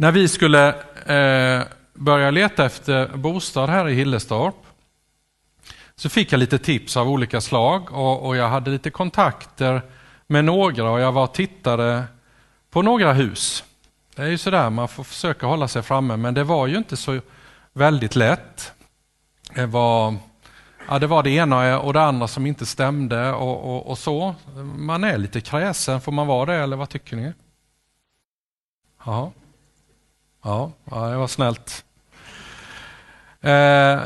När vi skulle eh, börja leta efter bostad här i Hillestorp så fick jag lite tips av olika slag och, och jag hade lite kontakter med några och jag var och tittade på några hus. Det är ju sådär, man får försöka hålla sig framme, men det var ju inte så väldigt lätt. Det var, ja, det, var det ena och det andra som inte stämde och, och, och så. Man är lite kräsen, får man vara det eller vad tycker ni? Jaha. Ja, ja, det var snällt. Eh,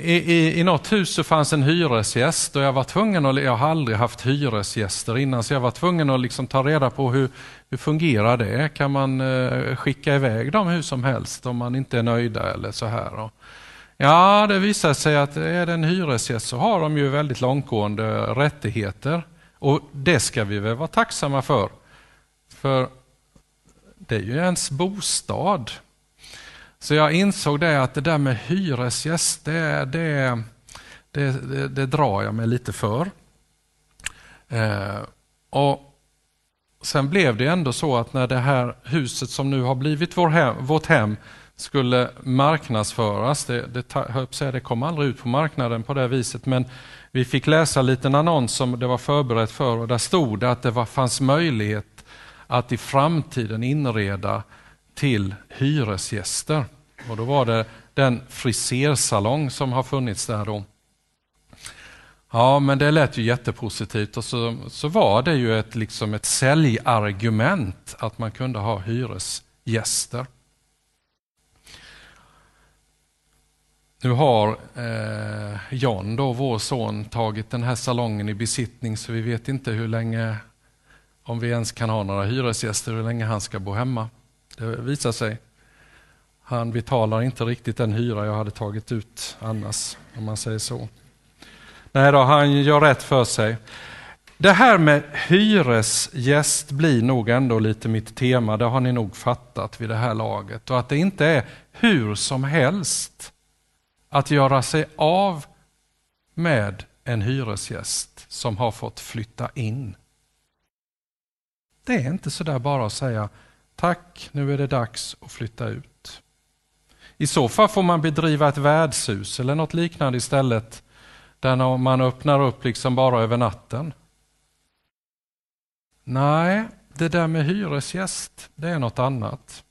I, i, I något hus så fanns en hyresgäst och jag var tvungen att, jag har aldrig haft hyresgäster innan, så jag var tvungen att liksom ta reda på hur, hur fungerar det? Kan man eh, skicka iväg dem hur som helst om man inte är nöjda eller så här? Ja, det visar sig att är det en hyresgäst så har de ju väldigt långtgående rättigheter och det ska vi väl vara tacksamma för. För det är ju ens bostad. Så jag insåg det att det där med hyresgäst, det, det, det, det, det drar jag mig lite för. Eh, och Sen blev det ändå så att när det här huset som nu har blivit vår hem, vårt hem skulle marknadsföras, det, det, det kom aldrig ut på marknaden på det viset, men vi fick läsa en liten annons som det var förberett för och där stod det att det var, fanns möjlighet att i framtiden inreda till hyresgäster. Och då var det den frisersalong som har funnits där då. Ja, men det lät ju jättepositivt och så, så var det ju ett, liksom ett säljargument att man kunde ha hyresgäster. Nu har eh, John, då, vår son, tagit den här salongen i besittning så vi vet inte hur länge, om vi ens kan ha några hyresgäster, hur länge han ska bo hemma. Det visar sig. Han betalar inte riktigt den hyra jag hade tagit ut annars, om man säger så. Nej då, han gör rätt för sig. Det här med hyresgäst blir nog ändå lite mitt tema, det har ni nog fattat vid det här laget. Och att det inte är hur som helst att göra sig av med en hyresgäst som har fått flytta in. Det är inte sådär bara att säga tack, nu är det dags att flytta ut. I så fall får man bedriva ett värdshus eller något liknande istället där man öppnar upp liksom bara över natten. Nej, det där med hyresgäst, det är något annat.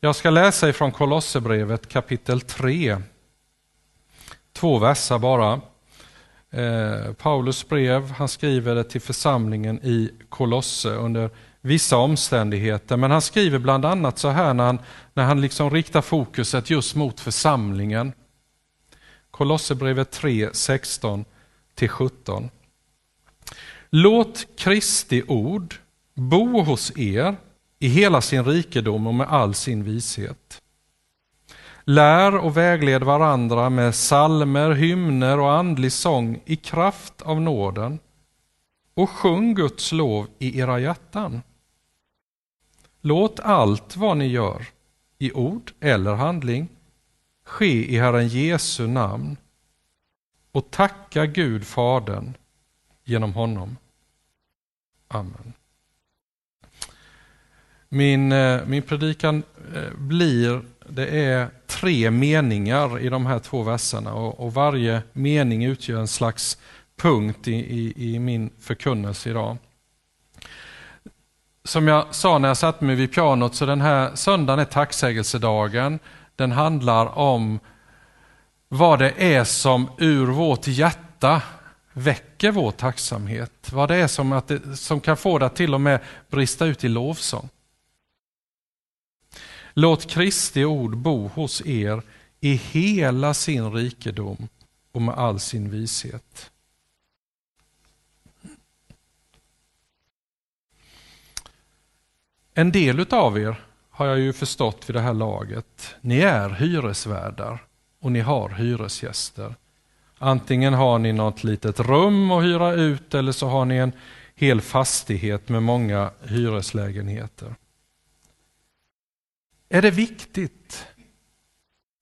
Jag ska läsa ifrån Kolosserbrevet kapitel 3. Två verser bara. Eh, Paulus brev, han skriver det till församlingen i Kolosse under vissa omständigheter. Men han skriver bland annat så här när han, när han liksom riktar fokuset just mot församlingen. Kolosserbrevet 3, 16-17. Låt Kristi ord bo hos er i hela sin rikedom och med all sin vishet. Lär och vägled varandra med salmer, hymner och andlig sång i kraft av nåden och sjung Guds lov i era hjärtan. Låt allt vad ni gör, i ord eller handling, ske i Herren Jesu namn och tacka Gud Fadern genom honom. Amen. Min, eh, min predikan eh, blir, det är tre meningar i de här två verserna och, och varje mening utgör en slags punkt i, i, i min förkunnelse idag. Som jag sa när jag satte mig vid pianot så den här söndagen är tacksägelsedagen den handlar om vad det är som ur vårt hjärta väcker vår tacksamhet. Vad det är som, att det, som kan få det att till och med brista ut i lovsång. Låt Kristi ord bo hos er i hela sin rikedom och med all sin vishet. En del utav er har jag ju förstått vid det här laget. Ni är hyresvärdar och ni har hyresgäster. Antingen har ni något litet rum att hyra ut eller så har ni en hel fastighet med många hyreslägenheter. Är det viktigt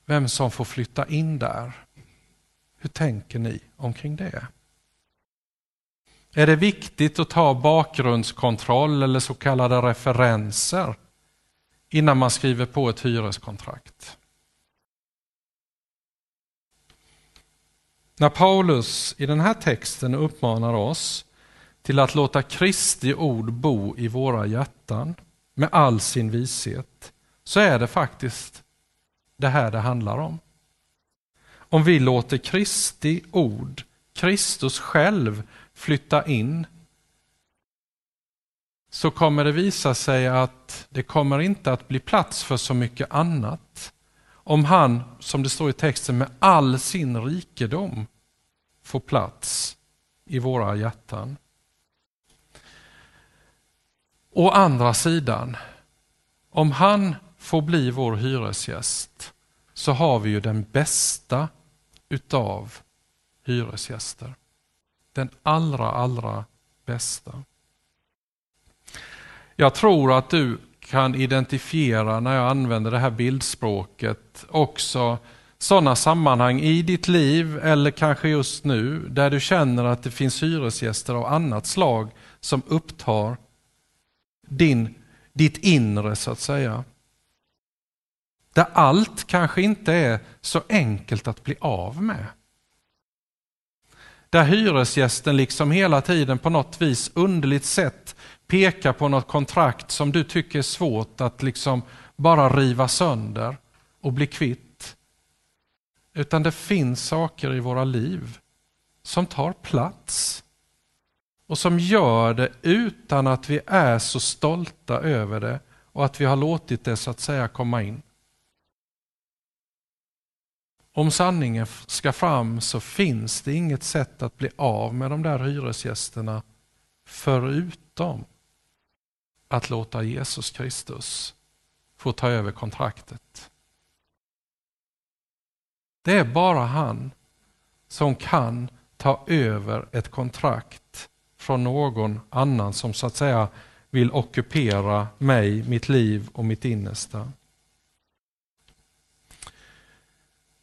vem som får flytta in där? Hur tänker ni omkring det? Är det viktigt att ta bakgrundskontroll eller så kallade referenser innan man skriver på ett hyreskontrakt. När Paulus i den här texten uppmanar oss till att låta Kristi ord bo i våra hjärtan med all sin vishet, så är det faktiskt det här det handlar om. Om vi låter Kristi ord, Kristus själv, flytta in så kommer det visa sig att det kommer inte att bli plats för så mycket annat. Om han, som det står i texten, med all sin rikedom får plats i våra hjärtan. Å andra sidan, om han får bli vår hyresgäst så har vi ju den bästa utav hyresgäster. Den allra, allra bästa. Jag tror att du kan identifiera när jag använder det här bildspråket också sådana sammanhang i ditt liv eller kanske just nu där du känner att det finns hyresgäster av annat slag som upptar din, ditt inre så att säga. Där allt kanske inte är så enkelt att bli av med. Där hyresgästen liksom hela tiden på något vis underligt sätt pekar på något kontrakt som du tycker är svårt att liksom bara riva sönder och bli kvitt. Utan det finns saker i våra liv som tar plats och som gör det utan att vi är så stolta över det och att vi har låtit det så att säga komma in. Om sanningen ska fram så finns det inget sätt att bli av med de där hyresgästerna förutom att låta Jesus Kristus få ta över kontraktet. Det är bara han som kan ta över ett kontrakt från någon annan som så att säga vill ockupera mig, mitt liv och mitt innersta.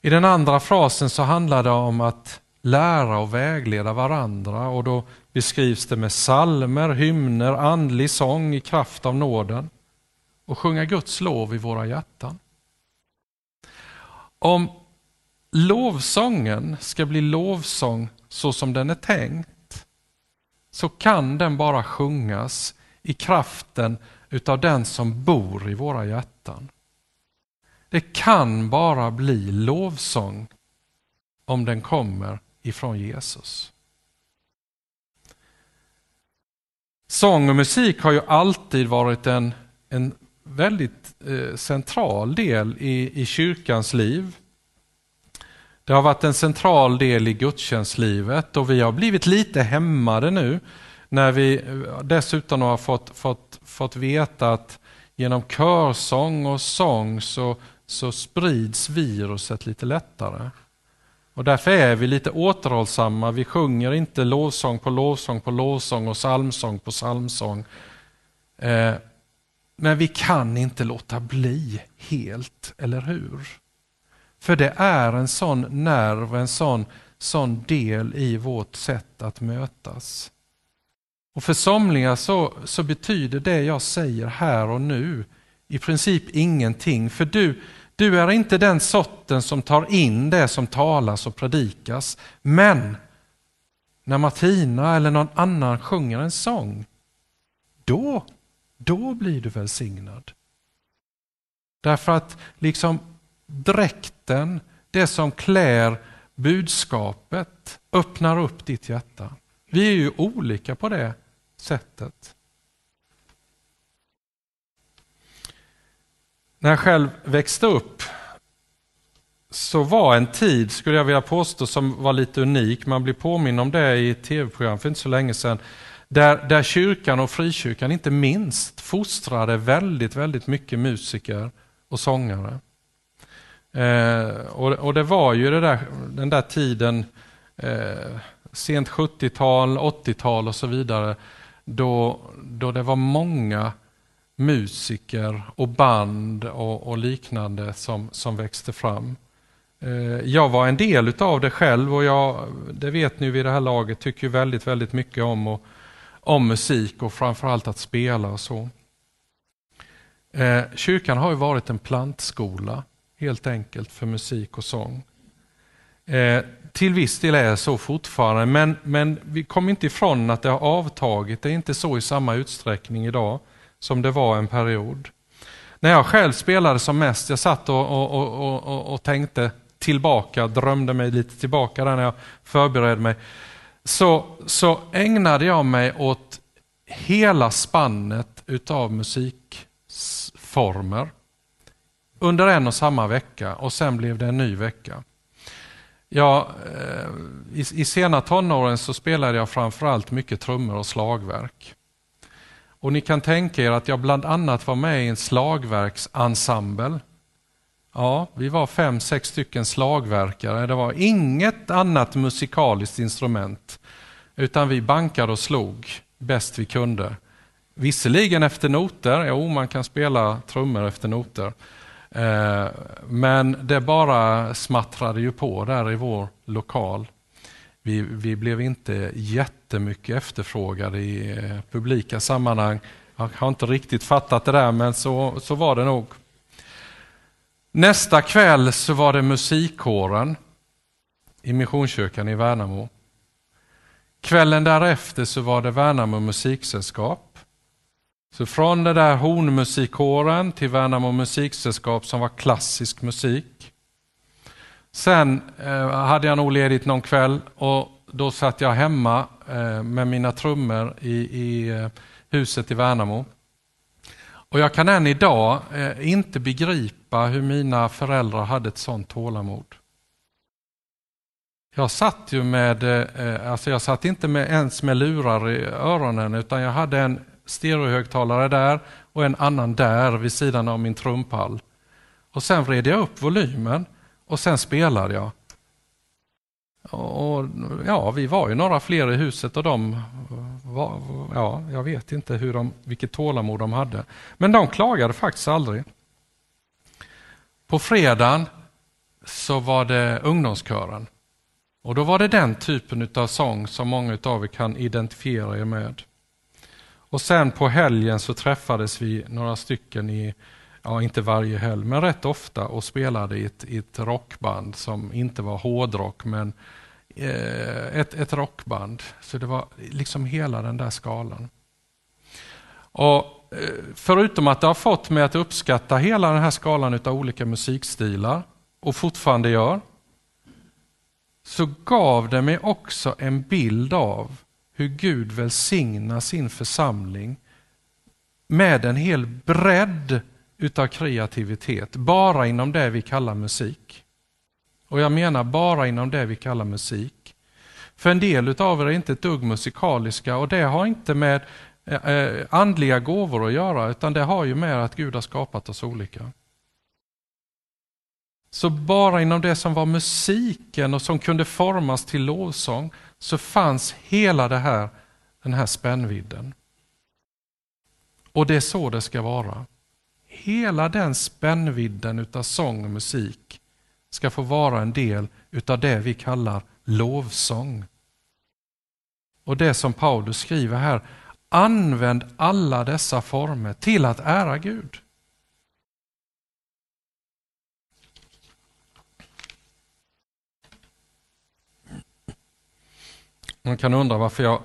I den andra frasen så handlar det om att lära och vägleda varandra och då beskrivs det med salmer, hymner, andlig sång i kraft av nåden och sjunga Guds lov i våra hjärtan. Om lovsången ska bli lovsång så som den är tänkt så kan den bara sjungas i kraften utav den som bor i våra hjärtan. Det kan bara bli lovsång om den kommer ifrån Jesus. Sång och musik har ju alltid varit en, en väldigt eh, central del i, i kyrkans liv. Det har varit en central del i gudstjänstlivet och vi har blivit lite hämmade nu när vi eh, dessutom har fått, fått, fått veta att genom körsång och sång så, så sprids viruset lite lättare. Och därför är vi lite återhållsamma. Vi sjunger inte lovsång på lovsång på lovsång och psalmsång på psalmsång. Eh, men vi kan inte låta bli helt, eller hur? För det är en sån nerv, en sån, sån del i vårt sätt att mötas. Och för somliga så, så betyder det jag säger här och nu i princip ingenting. För du, du är inte den sorten som tar in det som talas och predikas. Men när Martina eller någon annan sjunger en sång, då, då blir du välsignad. Därför att liksom dräkten, det som klär budskapet, öppnar upp ditt hjärta. Vi är ju olika på det sättet. När jag själv växte upp så var en tid, skulle jag vilja påstå, som var lite unik. Man blir påminn om det i ett tv-program för inte så länge sedan. Där, där kyrkan och frikyrkan inte minst fostrade väldigt, väldigt mycket musiker och sångare. Eh, och, och, det var ju det där, den där tiden, eh, sent 70-tal, 80-tal och så vidare, då, då det var många musiker och band och, och, liknande som, som växte fram. Eh, jag var en del av det själv och jag, det vet ni vid det här laget, tycker väldigt, väldigt mycket om, och, om musik och framförallt att spela och så. Eh, kyrkan har ju varit en plantskola helt enkelt för musik och sång. Eh, till viss del är det så fortfarande, men, men vi kommer inte ifrån att det har avtagit. Det är inte så i samma utsträckning idag som det var en period. När jag själv spelade som mest, jag satt och, och, och, och tänkte tillbaka, drömde mig lite tillbaka där när jag förberedde mig, så, så ägnade jag mig åt hela spannet utav musikformer under en och samma vecka och sen blev det en ny vecka. Ja, eh, i, I sena tonåren så spelade jag framförallt mycket trummor och slagverk. Och ni kan tänka er att jag bland annat var med i en slagverksensemble. Ja, vi var fem, sex stycken slagverkare. Det var inget annat musikaliskt instrument, utan vi bankade och slog bäst vi kunde. Visserligen efter noter, jo man kan spela trummor efter noter. Eh, men det bara smattrade ju på där i vår lokal. Vi, vi blev inte jättemycket efterfrågade i eh, publika sammanhang. Jag har inte riktigt fattat det där, men så, så var det nog. Nästa kväll så var det musikkåren i Missionskyrkan i Värnamo. Kvällen därefter så var det Värnamo musiksällskap. Så från den där hornmusikkåren till Värnamo musiksällskap som var klassisk musik. Sen eh, hade jag nog ledigt någon kväll och då satt jag hemma eh, med mina trummor i, i eh, huset i Värnamo. Och jag kan än idag eh, inte begripa hur mina föräldrar hade ett sånt tålamod. Jag satt ju med, eh, alltså jag satt inte med, ens med lurar i öronen utan jag hade en stereohögtalare där och en annan där vid sidan av min trumpall. Och sen vred jag upp volymen och sen spelade jag. Och, ja, vi var ju några fler i huset och de var, ja, jag vet inte hur de, vilket tålamod de hade. Men de klagade faktiskt aldrig. På fredagen så var det ungdomskören. Och då var det den typen av sång som många av er kan identifiera er med. Och sen på helgen så träffades vi några stycken i, ja inte varje helg, men rätt ofta och spelade i ett, i ett rockband som inte var hårdrock men eh, ett, ett rockband. Så det var liksom hela den där skalan. Och eh, Förutom att det har fått mig att uppskatta hela den här skalan av olika musikstilar och fortfarande gör, så gav det mig också en bild av hur Gud välsignar sin församling med en hel bredd utav kreativitet, bara inom det vi kallar musik. Och jag menar bara inom det vi kallar musik. För en del utav er är inte ett dugg musikaliska och det har inte med eh, eh, andliga gåvor att göra, utan det har ju med att Gud har skapat oss olika. Så bara inom det som var musiken och som kunde formas till lovsång så fanns hela det här, den här spännvidden. Och det är så det ska vara. Hela den spännvidden utav sång och musik ska få vara en del utav det vi kallar lovsång. Och det som Paulus skriver här, använd alla dessa former till att ära Gud. Man kan undra varför jag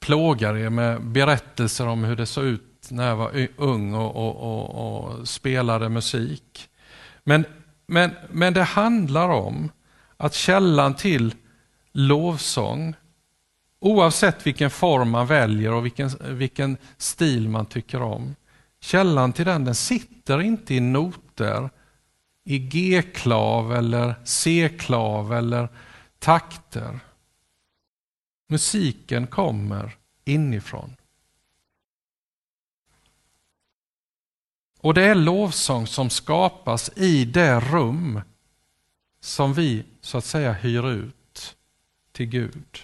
plågar er med berättelser om hur det såg ut när jag var ung och, och, och, och spelade musik. Men, men, men det handlar om att källan till lovsång, oavsett vilken form man väljer och vilken, vilken stil man tycker om, källan till den, den sitter inte i noter, i G-klav eller C-klav eller takter. Musiken kommer inifrån. Och det är lovsång som skapas i det rum som vi så att säga hyr ut till Gud.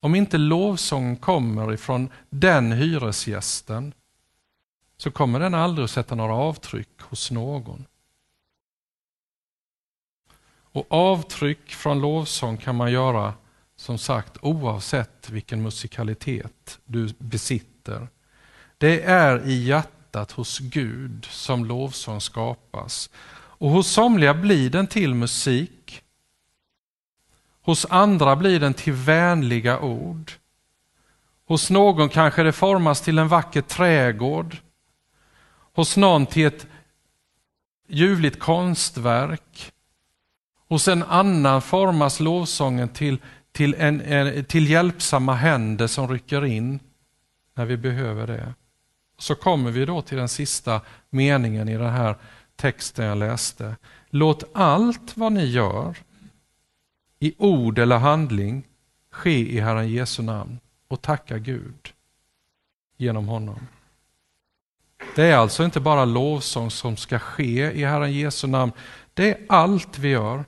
Om inte lovsången kommer ifrån den hyresgästen så kommer den aldrig att sätta några avtryck hos någon. Och avtryck från lovsång kan man göra som sagt oavsett vilken musikalitet du besitter. Det är i hjärtat hos Gud som lovsång skapas. Och hos somliga blir den till musik. Hos andra blir den till vänliga ord. Hos någon kanske det formas till en vacker trädgård. Hos någon till ett ljuvligt konstverk. Hos en annan formas lovsången till, till, en, till hjälpsamma händer som rycker in när vi behöver det. Så kommer vi då till den sista meningen i den här texten jag läste. Låt allt vad ni gör i ord eller handling ske i Herren Jesu namn och tacka Gud genom honom. Det är alltså inte bara lovsång som ska ske i Herren Jesu namn. Det är allt vi gör.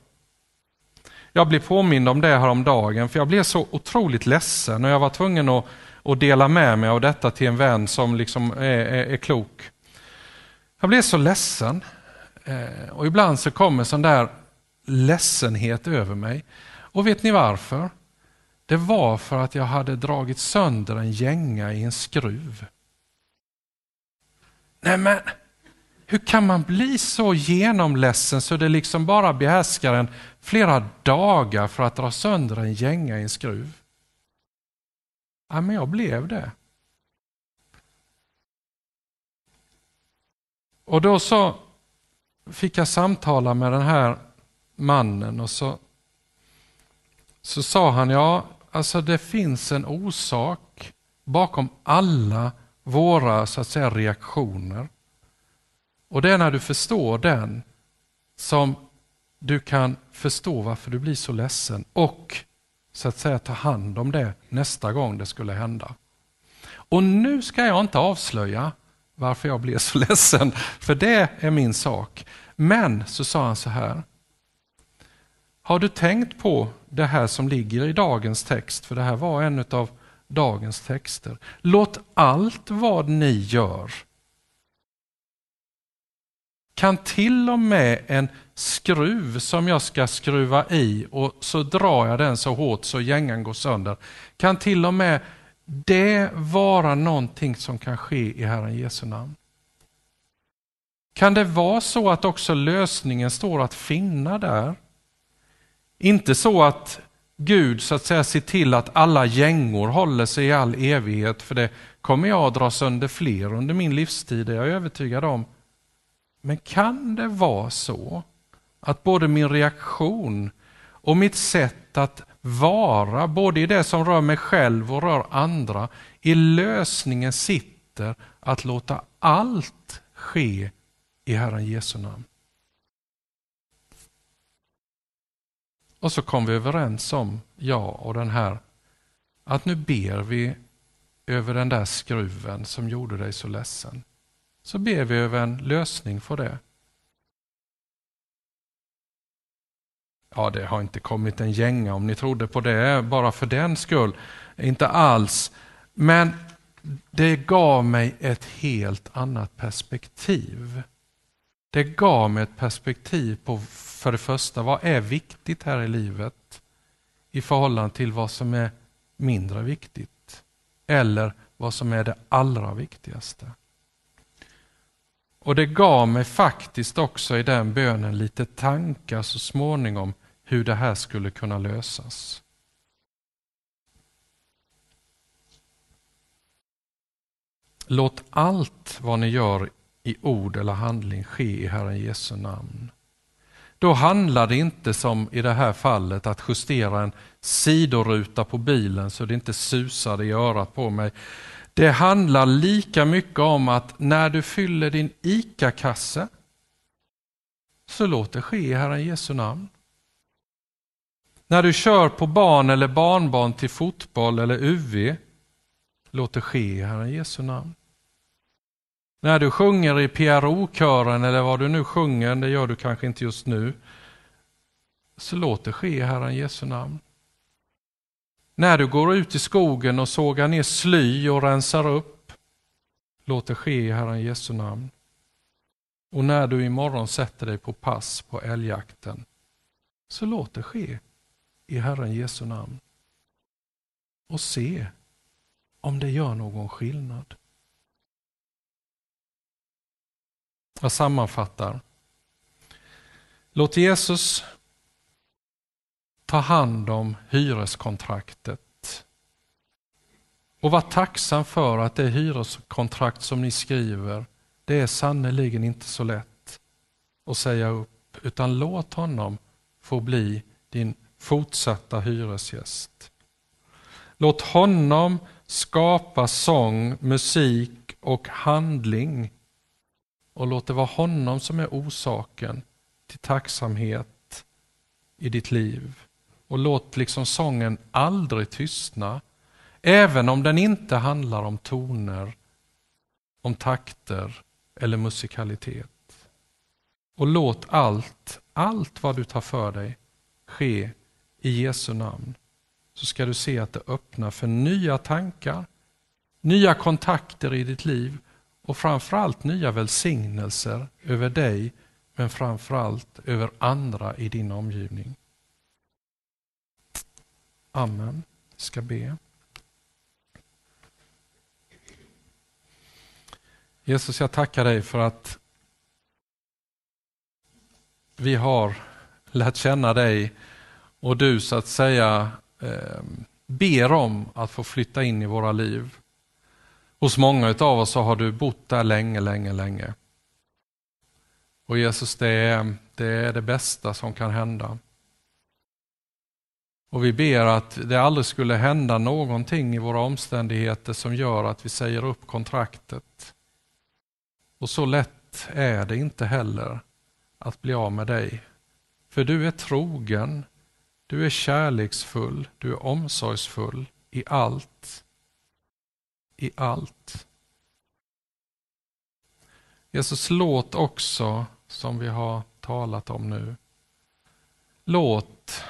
Jag blev påmind om det här om dagen för jag blev så otroligt ledsen och jag var tvungen att, och dela med mig av detta till en vän som liksom är, är, är klok. Jag blev så ledsen eh, och ibland så kommer sån där ledsenhet över mig. Och vet ni varför? Det var för att jag hade dragit sönder en gänga i en skruv. Nej men, hur kan man bli så genomledsen så det liksom bara behärskar en flera dagar för att dra sönder en gänga i en skruv? Ja, men jag blev det. Och då så fick jag samtala med den här mannen och så, så sa han, ja, alltså det finns en orsak bakom alla våra så att säga, reaktioner. Och det är när du förstår den som du kan förstå varför du blir så ledsen och så att säga ta hand om det nästa gång det skulle hända. Och nu ska jag inte avslöja varför jag blev så ledsen, för det är min sak. Men så sa han så här. Har du tänkt på det här som ligger i dagens text? För det här var en av dagens texter. Låt allt vad ni gör kan till och med en skruv som jag ska skruva i och så drar jag den så hårt så gängan går sönder. Kan till och med det vara någonting som kan ske i Herren Jesu namn? Kan det vara så att också lösningen står att finna där? Inte så att Gud så att säga ser till att alla gängor håller sig i all evighet, för det kommer jag att dra sönder fler under min livstid, det är jag övertygad om. Men kan det vara så att både min reaktion och mitt sätt att vara, både i det som rör mig själv och rör andra, i lösningen sitter att låta allt ske i Herren Jesu namn. Och så kom vi överens om, jag och den här, att nu ber vi över den där skruven som gjorde dig så ledsen. Så ber vi över en lösning för det. Ja, det har inte kommit en gänga om ni trodde på det bara för den skull. Inte alls. Men det gav mig ett helt annat perspektiv. Det gav mig ett perspektiv på för det första, vad är viktigt här i livet i förhållande till vad som är mindre viktigt? Eller vad som är det allra viktigaste? Och det gav mig faktiskt också i den bönen lite tankar så småningom hur det här skulle kunna lösas. Låt allt vad ni gör i ord eller handling ske i Herren Jesu namn. Då handlar det inte som i det här fallet att justera en sidoruta på bilen så det inte susar i örat på mig. Det handlar lika mycket om att när du fyller din ICA-kasse så låt det ske i Herren Jesu namn. När du kör på barn eller barnbarn till fotboll eller UV, låt det ske i Herren Jesu namn. När du sjunger i PRO-kören eller vad du nu sjunger, det gör du kanske inte just nu, så låt det ske i Herren Jesu namn. När du går ut i skogen och sågar ner sly och rensar upp, låt det ske i Herren Jesu namn. Och när du imorgon sätter dig på pass på älgjakten, så låt det ske i Herren Jesu namn. Och se om det gör någon skillnad. Jag sammanfattar. Låt Jesus ta hand om hyreskontraktet. Och var tacksam för att det hyreskontrakt som ni skriver, det är sannerligen inte så lätt att säga upp, utan låt honom få bli din fortsatta hyresgäst. Låt honom skapa sång, musik och handling och låt det vara honom som är orsaken till tacksamhet i ditt liv. Och låt liksom sången aldrig tystna, även om den inte handlar om toner, om takter eller musikalitet. Och låt allt, allt vad du tar för dig ske i Jesu namn. Så ska du se att det öppnar för nya tankar, nya kontakter i ditt liv och framförallt nya välsignelser över dig men framförallt över andra i din omgivning. Amen. Jag ska be. Jesus, jag tackar dig för att vi har lärt känna dig och du så att säga eh, ber om att få flytta in i våra liv. Hos många av oss så har du bott där länge, länge, länge. Och Jesus, det är, det är det bästa som kan hända. Och vi ber att det aldrig skulle hända någonting i våra omständigheter som gör att vi säger upp kontraktet. Och så lätt är det inte heller att bli av med dig. För du är trogen, du är kärleksfull, du är omsorgsfull i allt. I allt. Jesus, låt också som vi har talat om nu. Låt,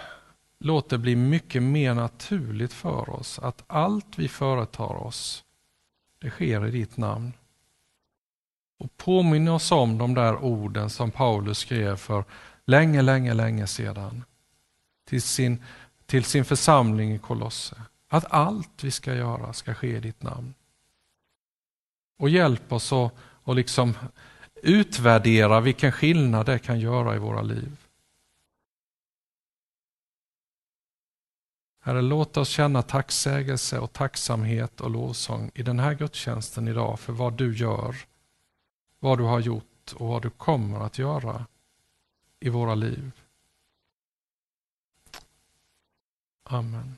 låt det bli mycket mer naturligt för oss att allt vi företar oss, det sker i ditt namn. Och påminn oss om de där orden som Paulus skrev för länge, länge, länge sedan till sin, till sin församling i Kolosse. Att allt vi ska göra ska ske i ditt namn. Och hjälp oss att och liksom utvärdera vilken skillnad det kan göra i våra liv. Herre, låt oss känna tacksägelse och tacksamhet och lovsång i den här gudstjänsten idag för vad du gör, vad du har gjort och vad du kommer att göra i våra liv. Amen.